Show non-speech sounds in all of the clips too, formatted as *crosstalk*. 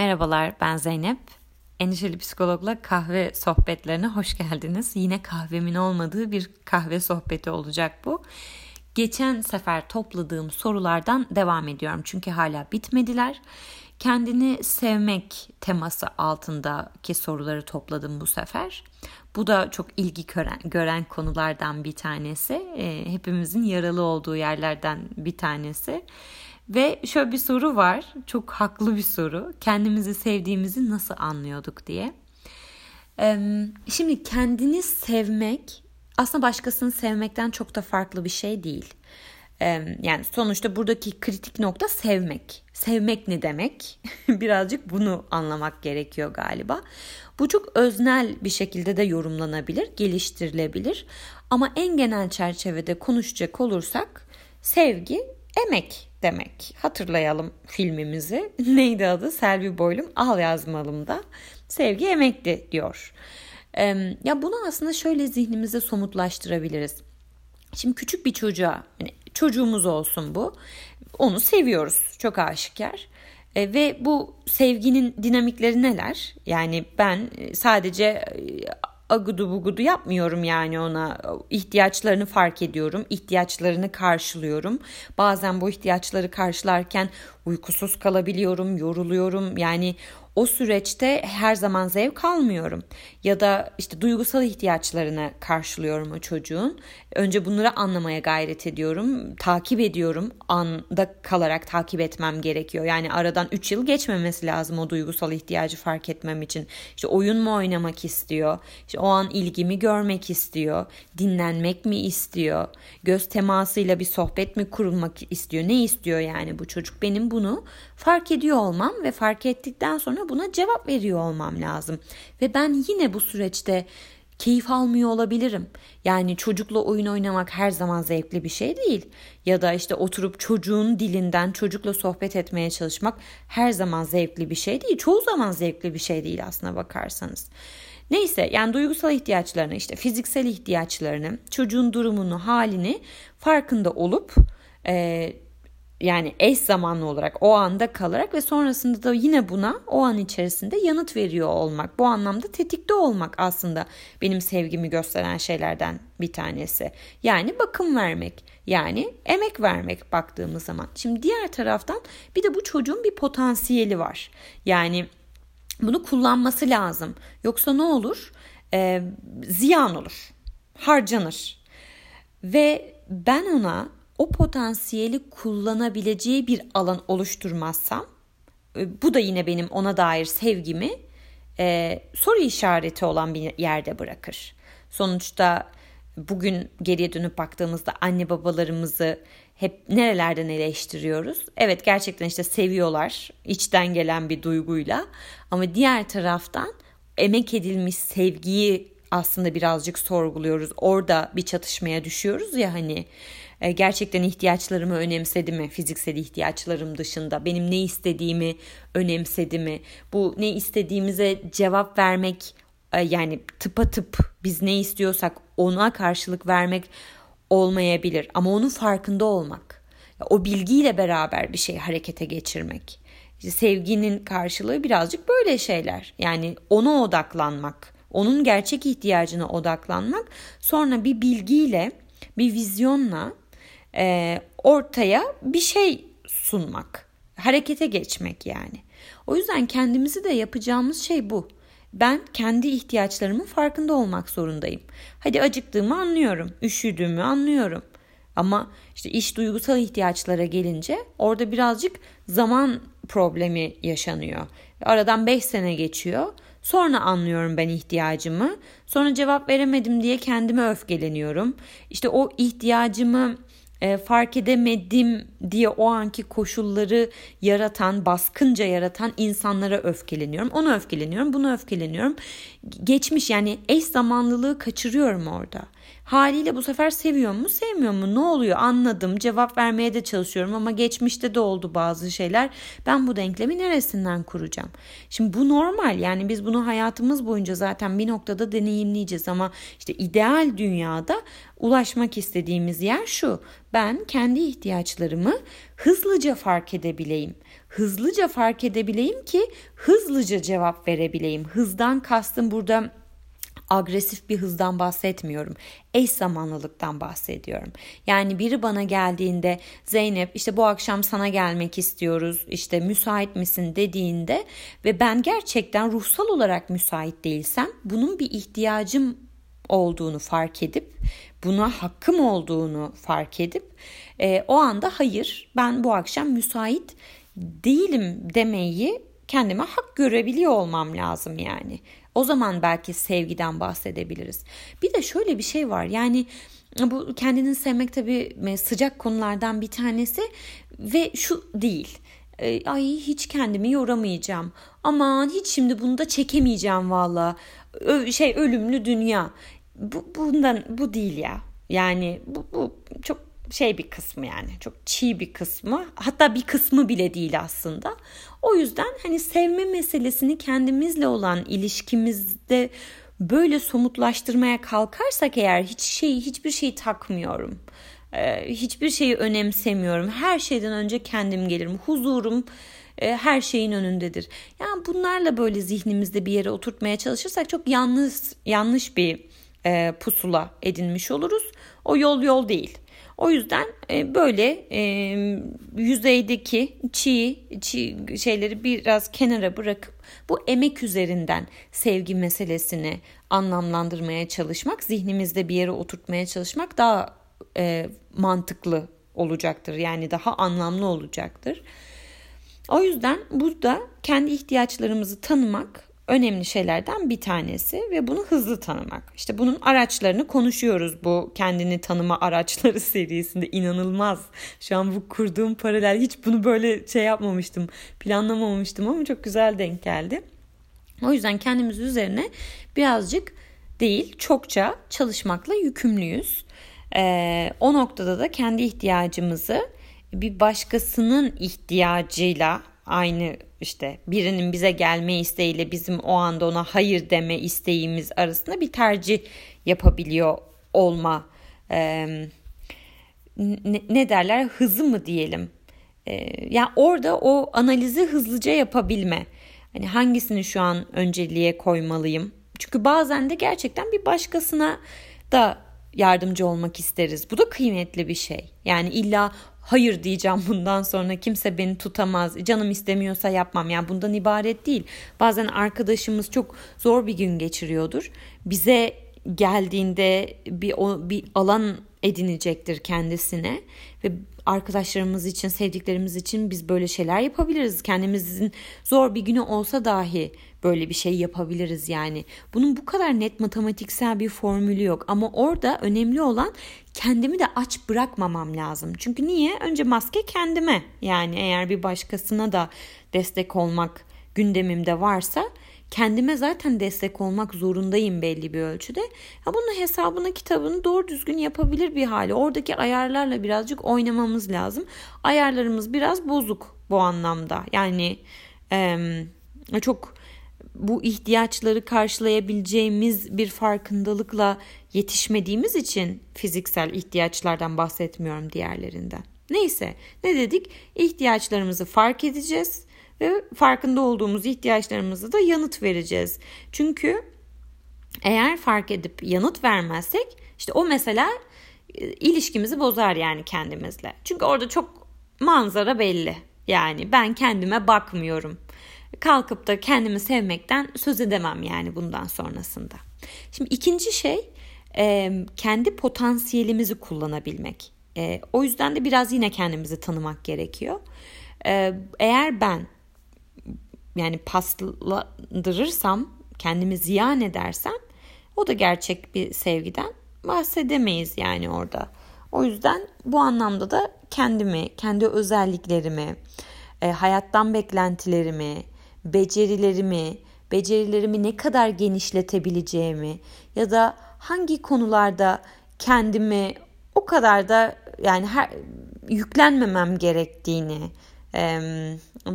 Merhabalar ben Zeynep. Endişeli Psikolog'la kahve sohbetlerine hoş geldiniz. Yine kahvemin olmadığı bir kahve sohbeti olacak bu. Geçen sefer topladığım sorulardan devam ediyorum çünkü hala bitmediler. Kendini sevmek teması altındaki soruları topladım bu sefer. Bu da çok ilgi gören, gören konulardan bir tanesi. E, hepimizin yaralı olduğu yerlerden bir tanesi. Ve şöyle bir soru var. Çok haklı bir soru. Kendimizi sevdiğimizi nasıl anlıyorduk diye. Şimdi kendini sevmek aslında başkasını sevmekten çok da farklı bir şey değil. Yani sonuçta buradaki kritik nokta sevmek. Sevmek ne demek? *laughs* Birazcık bunu anlamak gerekiyor galiba. Bu çok öznel bir şekilde de yorumlanabilir, geliştirilebilir. Ama en genel çerçevede konuşacak olursak sevgi emek demek. Hatırlayalım filmimizi. *laughs* Neydi adı? Selvi Boylum Al yazmalım da. Sevgi emekti diyor. Ya bunu aslında şöyle zihnimize somutlaştırabiliriz. Şimdi küçük bir çocuğa, yani çocuğumuz olsun bu. Onu seviyoruz. Çok aşikar. E, ve bu sevginin dinamikleri neler? Yani ben e, sadece e, agudu bugudu yapmıyorum yani ona. ihtiyaçlarını fark ediyorum, ihtiyaçlarını karşılıyorum. Bazen bu ihtiyaçları karşılarken uykusuz kalabiliyorum, yoruluyorum. Yani o süreçte her zaman zevk almıyorum. Ya da işte duygusal ihtiyaçlarını karşılıyorum o çocuğun. Önce bunları anlamaya gayret ediyorum. Takip ediyorum. Anda kalarak takip etmem gerekiyor. Yani aradan 3 yıl geçmemesi lazım o duygusal ihtiyacı fark etmem için. İşte oyun mu oynamak istiyor? İşte o an ilgimi görmek istiyor? Dinlenmek mi istiyor? Göz temasıyla bir sohbet mi kurulmak istiyor? Ne istiyor yani bu çocuk? Benim bunu fark ediyor olmam ve fark ettikten sonra buna cevap veriyor olmam lazım. Ve ben yine bu süreçte keyif almıyor olabilirim. Yani çocukla oyun oynamak her zaman zevkli bir şey değil. Ya da işte oturup çocuğun dilinden çocukla sohbet etmeye çalışmak her zaman zevkli bir şey değil. Çoğu zaman zevkli bir şey değil aslına bakarsanız. Neyse yani duygusal ihtiyaçlarını işte fiziksel ihtiyaçlarını çocuğun durumunu halini farkında olup e, yani eş zamanlı olarak o anda kalarak ve sonrasında da yine buna o an içerisinde yanıt veriyor olmak. Bu anlamda tetikte olmak aslında benim sevgimi gösteren şeylerden bir tanesi. Yani bakım vermek, yani emek vermek baktığımız zaman. Şimdi diğer taraftan bir de bu çocuğun bir potansiyeli var. Yani bunu kullanması lazım. Yoksa ne olur? Ee, ziyan olur, harcanır. Ve ben ona o potansiyeli kullanabileceği bir alan oluşturmazsam e, bu da yine benim ona dair sevgimi e, soru işareti olan bir yerde bırakır. Sonuçta bugün geriye dönüp baktığımızda anne babalarımızı hep nerelerden eleştiriyoruz? Evet gerçekten işte seviyorlar içten gelen bir duyguyla ama diğer taraftan emek edilmiş sevgiyi aslında birazcık sorguluyoruz. Orada bir çatışmaya düşüyoruz ya hani e, gerçekten ihtiyaçlarımı önemsedi mi? Fiziksel ihtiyaçlarım dışında benim ne istediğimi önemsedi mi? Bu ne istediğimize cevap vermek e, yani tıpa tıp biz ne istiyorsak ona karşılık vermek olmayabilir ama onun farkında olmak. O bilgiyle beraber bir şey harekete geçirmek. İşte sevginin karşılığı birazcık böyle şeyler. Yani ona odaklanmak, onun gerçek ihtiyacına odaklanmak, sonra bir bilgiyle, bir vizyonla e, ortaya bir şey sunmak. Harekete geçmek yani. O yüzden kendimizi de yapacağımız şey bu. Ben kendi ihtiyaçlarımın farkında olmak zorundayım. Hadi acıktığımı anlıyorum, üşüdüğümü anlıyorum. Ama işte iş duygusal ihtiyaçlara gelince orada birazcık zaman problemi yaşanıyor. Aradan 5 sene geçiyor. Sonra anlıyorum ben ihtiyacımı. Sonra cevap veremedim diye kendime öfkeleniyorum. İşte o ihtiyacımı e, fark edemedim diye o anki koşulları yaratan, baskınca yaratan insanlara öfkeleniyorum. Onu öfkeleniyorum, bunu öfkeleniyorum. Geçmiş yani eş zamanlılığı kaçırıyorum orada. Haliyle bu sefer seviyor mu sevmiyor mu? Ne oluyor? Anladım. Cevap vermeye de çalışıyorum ama geçmişte de oldu bazı şeyler. Ben bu denklemi neresinden kuracağım? Şimdi bu normal. Yani biz bunu hayatımız boyunca zaten bir noktada deneyimleyeceğiz ama işte ideal dünyada ulaşmak istediğimiz yer şu. Ben kendi ihtiyaçlarımı hızlıca fark edebileyim. Hızlıca fark edebileyim ki hızlıca cevap verebileyim. Hızdan kastım burada agresif bir hızdan bahsetmiyorum. Eş zamanlılıktan bahsediyorum. Yani biri bana geldiğinde Zeynep işte bu akşam sana gelmek istiyoruz işte müsait misin dediğinde ve ben gerçekten ruhsal olarak müsait değilsem bunun bir ihtiyacım olduğunu fark edip buna hakkım olduğunu fark edip e, o anda hayır ben bu akşam müsait değilim demeyi kendime hak görebiliyor olmam lazım yani. O zaman belki sevgiden bahsedebiliriz. Bir de şöyle bir şey var yani bu kendini sevmek tabii e, sıcak konulardan bir tanesi ve şu değil. E, ay hiç kendimi yoramayacağım. Aman hiç şimdi bunu da çekemeyeceğim valla. Şey ölümlü dünya. Bu bundan bu değil ya. Yani bu, bu çok şey bir kısmı yani çok çiğ bir kısmı hatta bir kısmı bile değil aslında. O yüzden hani sevme meselesini kendimizle olan ilişkimizde böyle somutlaştırmaya kalkarsak eğer hiç şey hiçbir şey takmıyorum. Ee, hiçbir şeyi önemsemiyorum. Her şeyden önce kendim gelirim. Huzurum e, her şeyin önündedir. Yani bunlarla böyle zihnimizde bir yere oturtmaya çalışırsak çok yanlış yanlış bir e, pusula edinmiş oluruz. O yol yol değil. O yüzden e, böyle e, yüzeydeki çiğ, çiğ şeyleri biraz kenara bırakıp bu emek üzerinden sevgi meselesini anlamlandırmaya çalışmak, zihnimizde bir yere oturtmaya çalışmak daha e, mantıklı olacaktır. Yani daha anlamlı olacaktır. O yüzden burada kendi ihtiyaçlarımızı tanımak önemli şeylerden bir tanesi ve bunu hızlı tanımak. İşte bunun araçlarını konuşuyoruz bu kendini tanıma araçları *laughs* serisinde inanılmaz. Şu an bu kurduğum paralel hiç bunu böyle şey yapmamıştım, planlamamıştım ama çok güzel denk geldi. O yüzden kendimiz üzerine birazcık değil çokça çalışmakla yükümlüyüz. Ee, o noktada da kendi ihtiyacımızı bir başkasının ihtiyacıyla aynı işte birinin bize gelme isteğiyle bizim o anda ona hayır deme isteğimiz arasında bir tercih yapabiliyor olma e, ne, derler hızı mı diyelim e, yani orada o analizi hızlıca yapabilme hani hangisini şu an önceliğe koymalıyım çünkü bazen de gerçekten bir başkasına da yardımcı olmak isteriz. Bu da kıymetli bir şey. Yani illa hayır diyeceğim bundan sonra kimse beni tutamaz canım istemiyorsa yapmam. Yani bundan ibaret değil. Bazen arkadaşımız çok zor bir gün geçiriyordur. Bize geldiğinde bir o, bir alan edinecektir kendisine ve arkadaşlarımız için sevdiklerimiz için biz böyle şeyler yapabiliriz. Kendimizin zor bir günü olsa dahi böyle bir şey yapabiliriz yani. Bunun bu kadar net matematiksel bir formülü yok ama orada önemli olan kendimi de aç bırakmamam lazım. Çünkü niye? Önce maske kendime. Yani eğer bir başkasına da destek olmak gündemimde varsa kendime zaten destek olmak zorundayım belli bir ölçüde. Ha bunun hesabını kitabını doğru düzgün yapabilir bir hali. Oradaki ayarlarla birazcık oynamamız lazım. Ayarlarımız biraz bozuk bu anlamda. Yani e, çok bu ihtiyaçları karşılayabileceğimiz bir farkındalıkla yetişmediğimiz için fiziksel ihtiyaçlardan bahsetmiyorum diğerlerinden. Neyse ne dedik? İhtiyaçlarımızı fark edeceğiz ve farkında olduğumuz ihtiyaçlarımızı da yanıt vereceğiz. Çünkü eğer fark edip yanıt vermezsek işte o mesela e, ilişkimizi bozar yani kendimizle. Çünkü orada çok manzara belli. Yani ben kendime bakmıyorum kalkıp da kendimi sevmekten söz edemem yani bundan sonrasında. Şimdi ikinci şey e, kendi potansiyelimizi kullanabilmek. E, o yüzden de biraz yine kendimizi tanımak gerekiyor. E, eğer ben yani paslandırırsam, kendimi ziyan edersem o da gerçek bir sevgiden bahsedemeyiz yani orada. O yüzden bu anlamda da kendimi, kendi özelliklerimi, hayattan beklentilerimi, becerilerimi, becerilerimi ne kadar genişletebileceğimi ya da hangi konularda kendimi o kadar da yani her, yüklenmemem gerektiğini, e,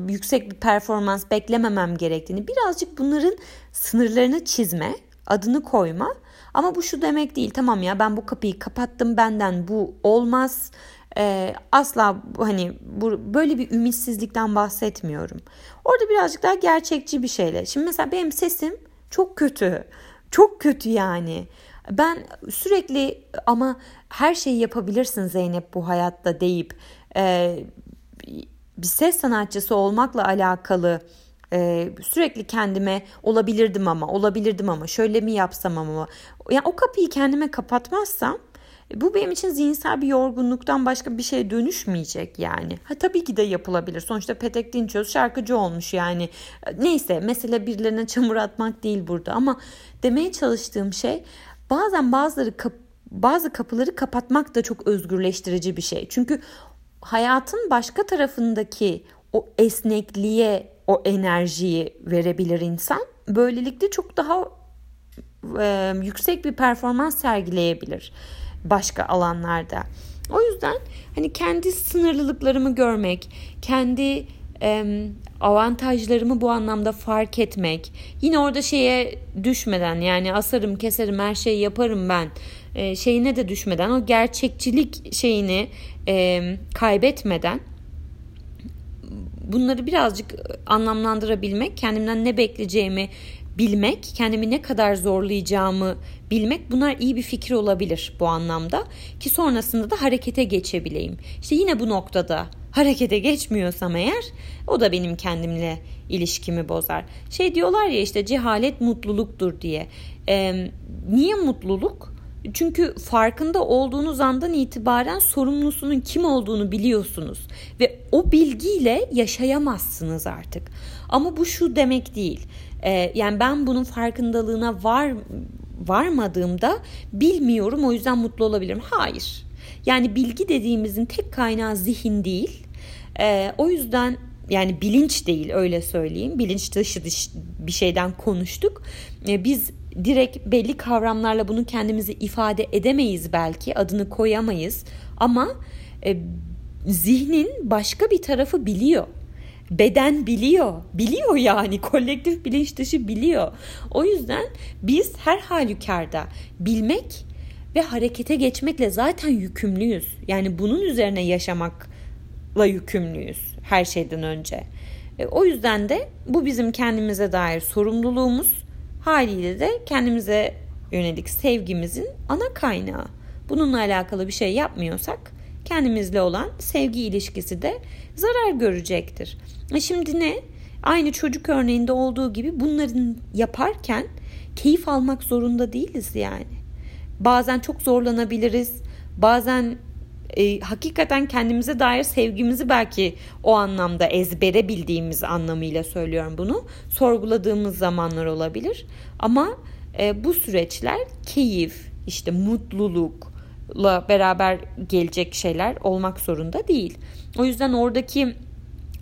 yüksek bir performans beklememem gerektiğini birazcık bunların sınırlarını çizme, adını koyma. Ama bu şu demek değil tamam ya ben bu kapıyı kapattım benden bu olmaz Ee, asla hani bu, böyle bir ümitsizlikten bahsetmiyorum. Orada birazcık daha gerçekçi bir şeyle. Şimdi mesela benim sesim çok kötü. Çok kötü yani. Ben sürekli ama her şeyi yapabilirsin Zeynep bu hayatta deyip e, bir ses sanatçısı olmakla alakalı e, sürekli kendime olabilirdim ama olabilirdim ama şöyle mi yapsam ama yani o kapıyı kendime kapatmazsam bu benim için zihinsel bir yorgunluktan başka bir şey dönüşmeyecek yani. Ha tabii ki de yapılabilir. Sonuçta Petek Dinçöz şarkıcı olmuş yani. Neyse mesele birilerine çamur atmak değil burada ama demeye çalıştığım şey bazen bazıları kap bazı kapıları kapatmak da çok özgürleştirici bir şey. Çünkü hayatın başka tarafındaki o esnekliğe, o enerjiyi verebilir insan. Böylelikle çok daha e, yüksek bir performans sergileyebilir başka alanlarda. O yüzden hani kendi sınırlılıklarımı görmek, kendi e, avantajlarımı bu anlamda fark etmek, yine orada şeye düşmeden yani asarım, keserim, her şeyi yaparım ben e, şeyine de düşmeden, o gerçekçilik şeyini e, kaybetmeden bunları birazcık anlamlandırabilmek, kendimden ne bekleyeceğimi bilmek, kendimi ne kadar zorlayacağımı bilmek bunlar iyi bir fikir olabilir bu anlamda ki sonrasında da harekete geçebileyim. İşte yine bu noktada harekete geçmiyorsam eğer o da benim kendimle ilişkimi bozar. Şey diyorlar ya işte cehalet mutluluktur diye. Ee, niye mutluluk? Çünkü farkında olduğunuz andan itibaren sorumlusunun kim olduğunu biliyorsunuz ve o bilgiyle yaşayamazsınız artık. Ama bu şu demek değil. Ee, yani ben bunun farkındalığına var varmadığımda bilmiyorum o yüzden mutlu olabilirim. Hayır. Yani bilgi dediğimizin tek kaynağı zihin değil. Ee, o yüzden yani bilinç değil öyle söyleyeyim. Bilinç dışı bir şeyden konuştuk. Ee, biz direkt belli kavramlarla bunu kendimizi ifade edemeyiz belki. Adını koyamayız. Ama e, zihnin başka bir tarafı biliyor beden biliyor. Biliyor yani *laughs* kolektif bilinç dışı biliyor. O yüzden biz her halükarda bilmek ve harekete geçmekle zaten yükümlüyüz. Yani bunun üzerine yaşamakla yükümlüyüz her şeyden önce. E, o yüzden de bu bizim kendimize dair sorumluluğumuz haliyle de kendimize yönelik sevgimizin ana kaynağı. Bununla alakalı bir şey yapmıyorsak kendimizle olan sevgi ilişkisi de zarar görecektir. E şimdi ne? Aynı çocuk örneğinde olduğu gibi bunların yaparken keyif almak zorunda değiliz yani. Bazen çok zorlanabiliriz. Bazen e, hakikaten kendimize dair sevgimizi belki o anlamda ezbere bildiğimiz anlamıyla söylüyorum bunu. Sorguladığımız zamanlar olabilir. Ama e, bu süreçler keyif, işte mutlulukla beraber gelecek şeyler olmak zorunda değil. O yüzden oradaki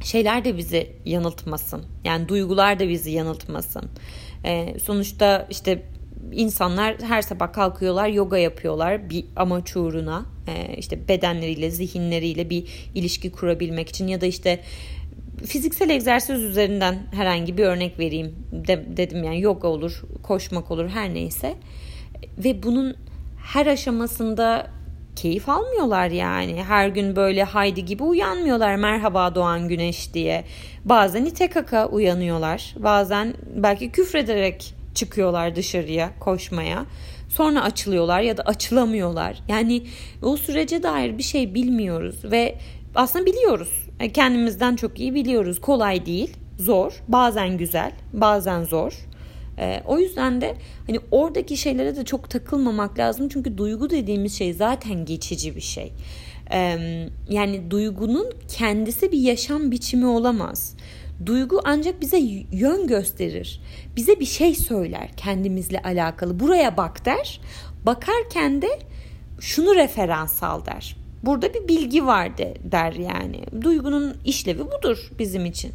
şeyler de bizi yanıltmasın. Yani duygular da bizi yanıltmasın. E, sonuçta işte insanlar her sabah kalkıyorlar, yoga yapıyorlar bir amaç uğruna. E, işte bedenleriyle, zihinleriyle bir ilişki kurabilmek için ya da işte fiziksel egzersiz üzerinden herhangi bir örnek vereyim de, dedim yani yoga olur, koşmak olur her neyse. Ve bunun her aşamasında keyif almıyorlar yani. Her gün böyle haydi gibi uyanmıyorlar merhaba doğan güneş diye. Bazen ite kaka uyanıyorlar. Bazen belki küfrederek çıkıyorlar dışarıya koşmaya. Sonra açılıyorlar ya da açılamıyorlar. Yani o sürece dair bir şey bilmiyoruz ve aslında biliyoruz. E, kendimizden çok iyi biliyoruz. Kolay değil, zor, bazen güzel, bazen zor. E, o yüzden de hani oradaki şeylere de çok takılmamak lazım. Çünkü duygu dediğimiz şey zaten geçici bir şey. Yani duygunun kendisi bir yaşam biçimi olamaz. Duygu ancak bize yön gösterir. Bize bir şey söyler kendimizle alakalı. Buraya bak der. Bakarken de şunu referans al der. Burada bir bilgi var de, der yani. Duygunun işlevi budur bizim için.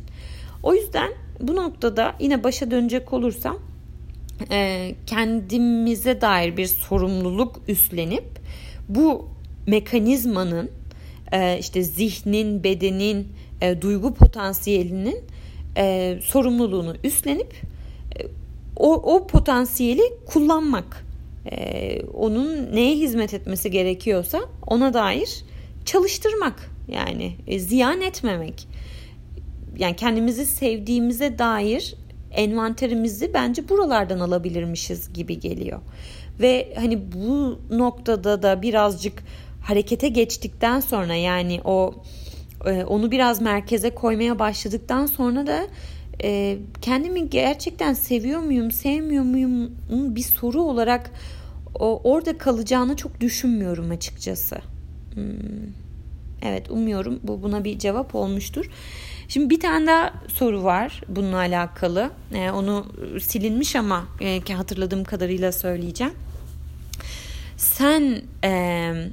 O yüzden bu noktada yine başa dönecek olursam e, kendimize dair bir sorumluluk üstlenip bu mekanizmanın e, işte zihnin, bedenin, e, duygu potansiyelinin e, sorumluluğunu üstlenip e, o, o potansiyeli kullanmak. E, onun neye hizmet etmesi gerekiyorsa ona dair çalıştırmak yani e, ziyan etmemek. Yani kendimizi sevdiğimize dair envanterimizi bence buralardan alabilirmişiz gibi geliyor. Ve hani bu noktada da birazcık harekete geçtikten sonra yani o e, onu biraz merkeze koymaya başladıktan sonra da e, kendimi gerçekten seviyor muyum, sevmiyor muyum bir soru olarak o, orada kalacağını çok düşünmüyorum açıkçası. Hmm. Evet umuyorum bu buna bir cevap olmuştur. Şimdi bir tane daha soru var bununla alakalı. E, onu silinmiş ama e, hatırladığım kadarıyla söyleyeceğim. Sen e,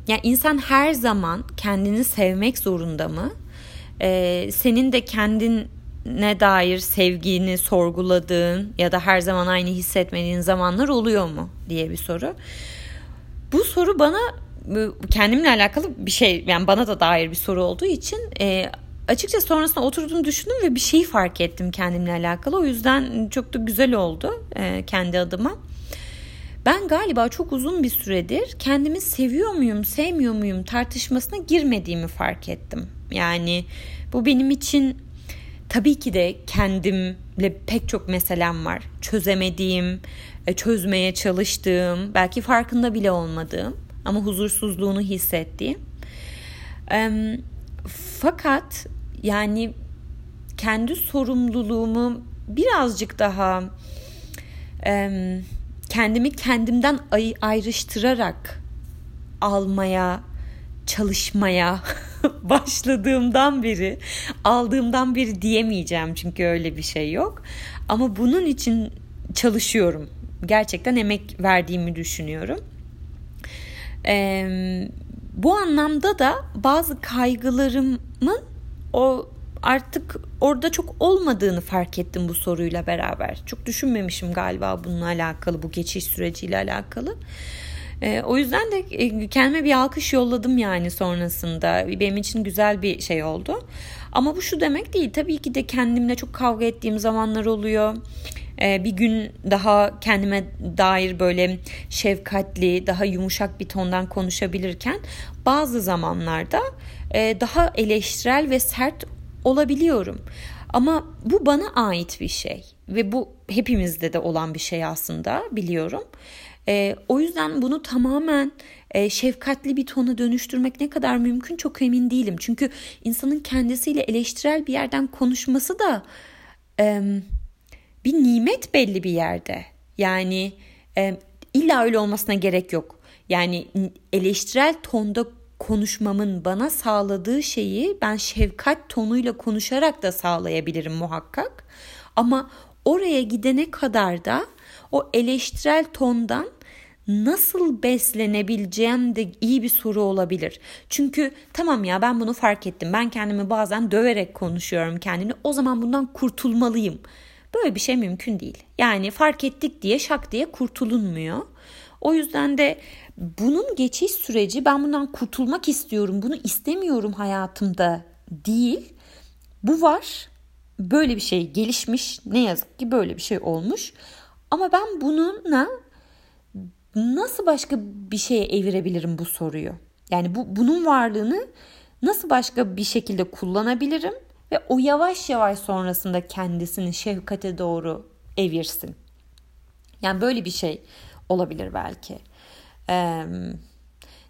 yani insan her zaman kendini sevmek zorunda mı? E, senin de kendine dair sevgini sorguladığın ya da her zaman aynı hissetmediğin zamanlar oluyor mu diye bir soru. Bu soru bana kendimle alakalı bir şey yani bana da dair bir soru olduğu için e, açıkça sonrasında oturdum düşündüm ve bir şeyi fark ettim kendimle alakalı. O yüzden çok da güzel oldu e, kendi adıma. Ben galiba çok uzun bir süredir kendimi seviyor muyum, sevmiyor muyum tartışmasına girmediğimi fark ettim. Yani bu benim için tabii ki de kendimle pek çok meselem var. Çözemediğim, e, çözmeye çalıştığım, belki farkında bile olmadığım ama huzursuzluğunu hissettiğim. Fakat yani kendi sorumluluğumu birazcık daha kendimi kendimden ayrıştırarak almaya çalışmaya *laughs* başladığımdan beri aldığımdan beri diyemeyeceğim çünkü öyle bir şey yok. Ama bunun için çalışıyorum. Gerçekten emek verdiğimi düşünüyorum. Ee, bu anlamda da bazı kaygılarımın o artık orada çok olmadığını fark ettim bu soruyla beraber. Çok düşünmemişim galiba bununla alakalı, bu geçiş süreciyle alakalı. E, o yüzden de e, kendime bir alkış yolladım yani sonrasında. Benim için güzel bir şey oldu. Ama bu şu demek değil. Tabii ki de kendimle çok kavga ettiğim zamanlar oluyor. E, bir gün daha kendime dair böyle şefkatli, daha yumuşak bir tondan konuşabilirken bazı zamanlarda e, daha eleştirel ve sert olabiliyorum. Ama bu bana ait bir şey ve bu hepimizde de olan bir şey aslında biliyorum. E, o yüzden bunu tamamen e, şefkatli bir tona dönüştürmek ne kadar mümkün çok emin değilim. Çünkü insanın kendisiyle eleştirel bir yerden konuşması da e, bir nimet belli bir yerde. Yani e, illa öyle olmasına gerek yok. Yani eleştirel tonda konuşmamın bana sağladığı şeyi ben şefkat tonuyla konuşarak da sağlayabilirim muhakkak. Ama oraya gidene kadar da o eleştirel tondan nasıl beslenebileceğim de iyi bir soru olabilir. Çünkü tamam ya ben bunu fark ettim. Ben kendimi bazen döverek konuşuyorum kendini. O zaman bundan kurtulmalıyım. Böyle bir şey mümkün değil. Yani fark ettik diye şak diye kurtulunmuyor. O yüzden de bunun geçiş süreci ben bundan kurtulmak istiyorum, bunu istemiyorum hayatımda değil. Bu var. Böyle bir şey gelişmiş. Ne yazık ki böyle bir şey olmuş. Ama ben bununla nasıl başka bir şeye evirebilirim bu soruyu? Yani bu bunun varlığını nasıl başka bir şekilde kullanabilirim ve o yavaş yavaş sonrasında kendisini şefkate doğru evirsin. Yani böyle bir şey olabilir belki. Ee,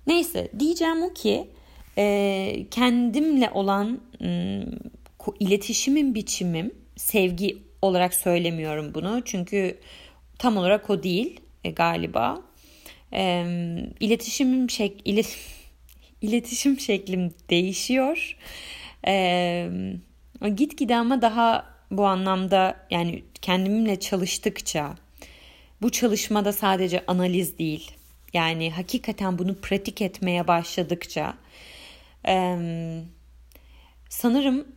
neyse diyeceğim o ki e, kendimle olan e, iletişimin biçimim sevgi olarak söylemiyorum bunu çünkü tam olarak o değil e, galiba. E, iletişimim şek ilet *laughs* iletişim şeklim değişiyor. E, gitgide ama daha bu anlamda yani kendimle çalıştıkça bu çalışmada sadece analiz değil. Yani hakikaten bunu pratik etmeye başladıkça sanırım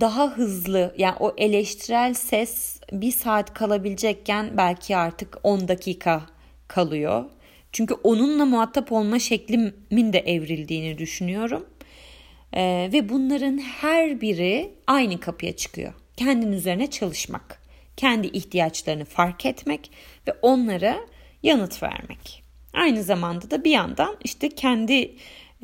daha hızlı yani o eleştirel ses bir saat kalabilecekken belki artık 10 dakika kalıyor. Çünkü onunla muhatap olma şeklimin de evrildiğini düşünüyorum. Ee, ve bunların her biri aynı kapıya çıkıyor. Kendin üzerine çalışmak, kendi ihtiyaçlarını fark etmek ve onlara yanıt vermek. Aynı zamanda da bir yandan işte kendi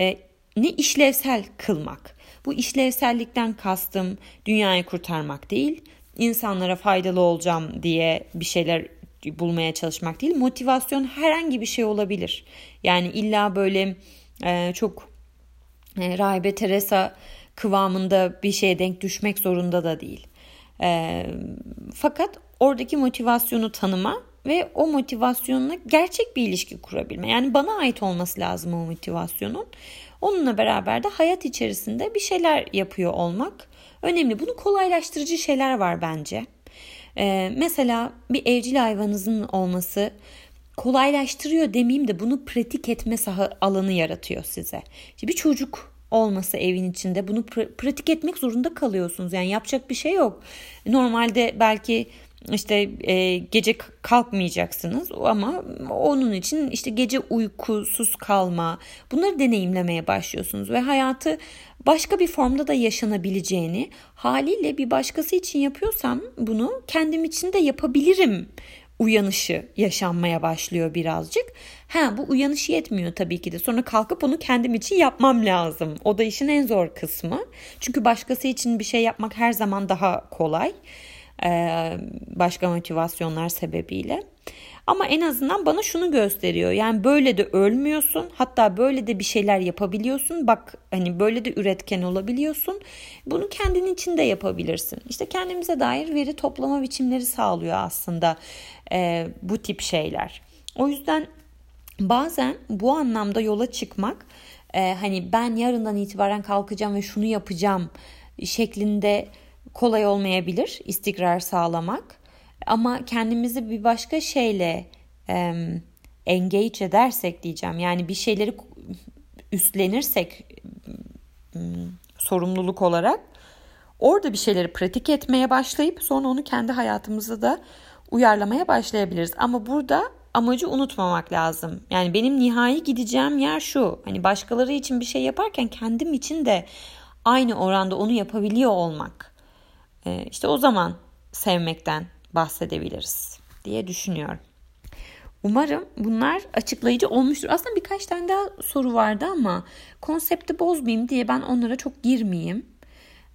e, ne işlevsel kılmak. Bu işlevsellikten kastım dünyayı kurtarmak değil, insanlara faydalı olacağım diye bir şeyler bulmaya çalışmak değil. Motivasyon herhangi bir şey olabilir. Yani illa böyle e, çok e, Rahibe Teresa kıvamında bir şeye denk düşmek zorunda da değil. E, fakat oradaki motivasyonu tanıma ve o motivasyonla gerçek bir ilişki kurabilme. Yani bana ait olması lazım o motivasyonun. Onunla beraber de hayat içerisinde bir şeyler yapıyor olmak önemli. Bunu kolaylaştırıcı şeyler var bence. Ee, mesela bir evcil hayvanınızın olması kolaylaştırıyor demeyeyim de bunu pratik etme saha alanı yaratıyor size. İşte bir çocuk olması evin içinde bunu pr- pratik etmek zorunda kalıyorsunuz. Yani yapacak bir şey yok. Normalde belki işte e, gece kalkmayacaksınız ama onun için işte gece uykusuz kalma bunları deneyimlemeye başlıyorsunuz ve hayatı başka bir formda da yaşanabileceğini haliyle bir başkası için yapıyorsam bunu kendim için de yapabilirim uyanışı yaşanmaya başlıyor birazcık. Ha bu uyanış yetmiyor tabii ki de. Sonra kalkıp onu kendim için yapmam lazım. O da işin en zor kısmı. Çünkü başkası için bir şey yapmak her zaman daha kolay. Ee, başka motivasyonlar sebebiyle. Ama en azından bana şunu gösteriyor. Yani böyle de ölmüyorsun. Hatta böyle de bir şeyler yapabiliyorsun. Bak hani böyle de üretken olabiliyorsun. Bunu kendin için de yapabilirsin. İşte kendimize dair veri toplama biçimleri sağlıyor aslında e, bu tip şeyler. O yüzden bazen bu anlamda yola çıkmak e, hani ben yarından itibaren kalkacağım ve şunu yapacağım şeklinde kolay olmayabilir istikrar sağlamak. Ama kendimizi bir başka şeyle e, engage edersek diyeceğim. Yani bir şeyleri üstlenirsek sorumluluk olarak orada bir şeyleri pratik etmeye başlayıp sonra onu kendi hayatımıza da uyarlamaya başlayabiliriz. Ama burada amacı unutmamak lazım. Yani benim nihai gideceğim yer şu. Hani başkaları için bir şey yaparken kendim için de aynı oranda onu yapabiliyor olmak. Ee, işte o zaman sevmekten bahsedebiliriz diye düşünüyorum. Umarım bunlar açıklayıcı olmuştur. Aslında birkaç tane daha soru vardı ama konsepti bozmayayım diye ben onlara çok girmeyeyim.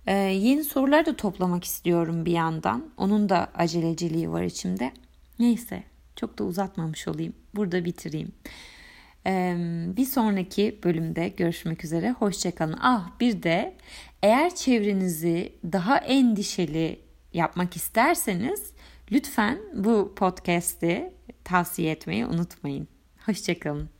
Ee, yeni sorular da toplamak istiyorum bir yandan. Onun da aceleciliği var içimde. Neyse çok da uzatmamış olayım. Burada bitireyim. Bir sonraki bölümde görüşmek üzere. Hoşçakalın. Ah bir de eğer çevrenizi daha endişeli yapmak isterseniz lütfen bu podcast'i tavsiye etmeyi unutmayın. Hoşçakalın.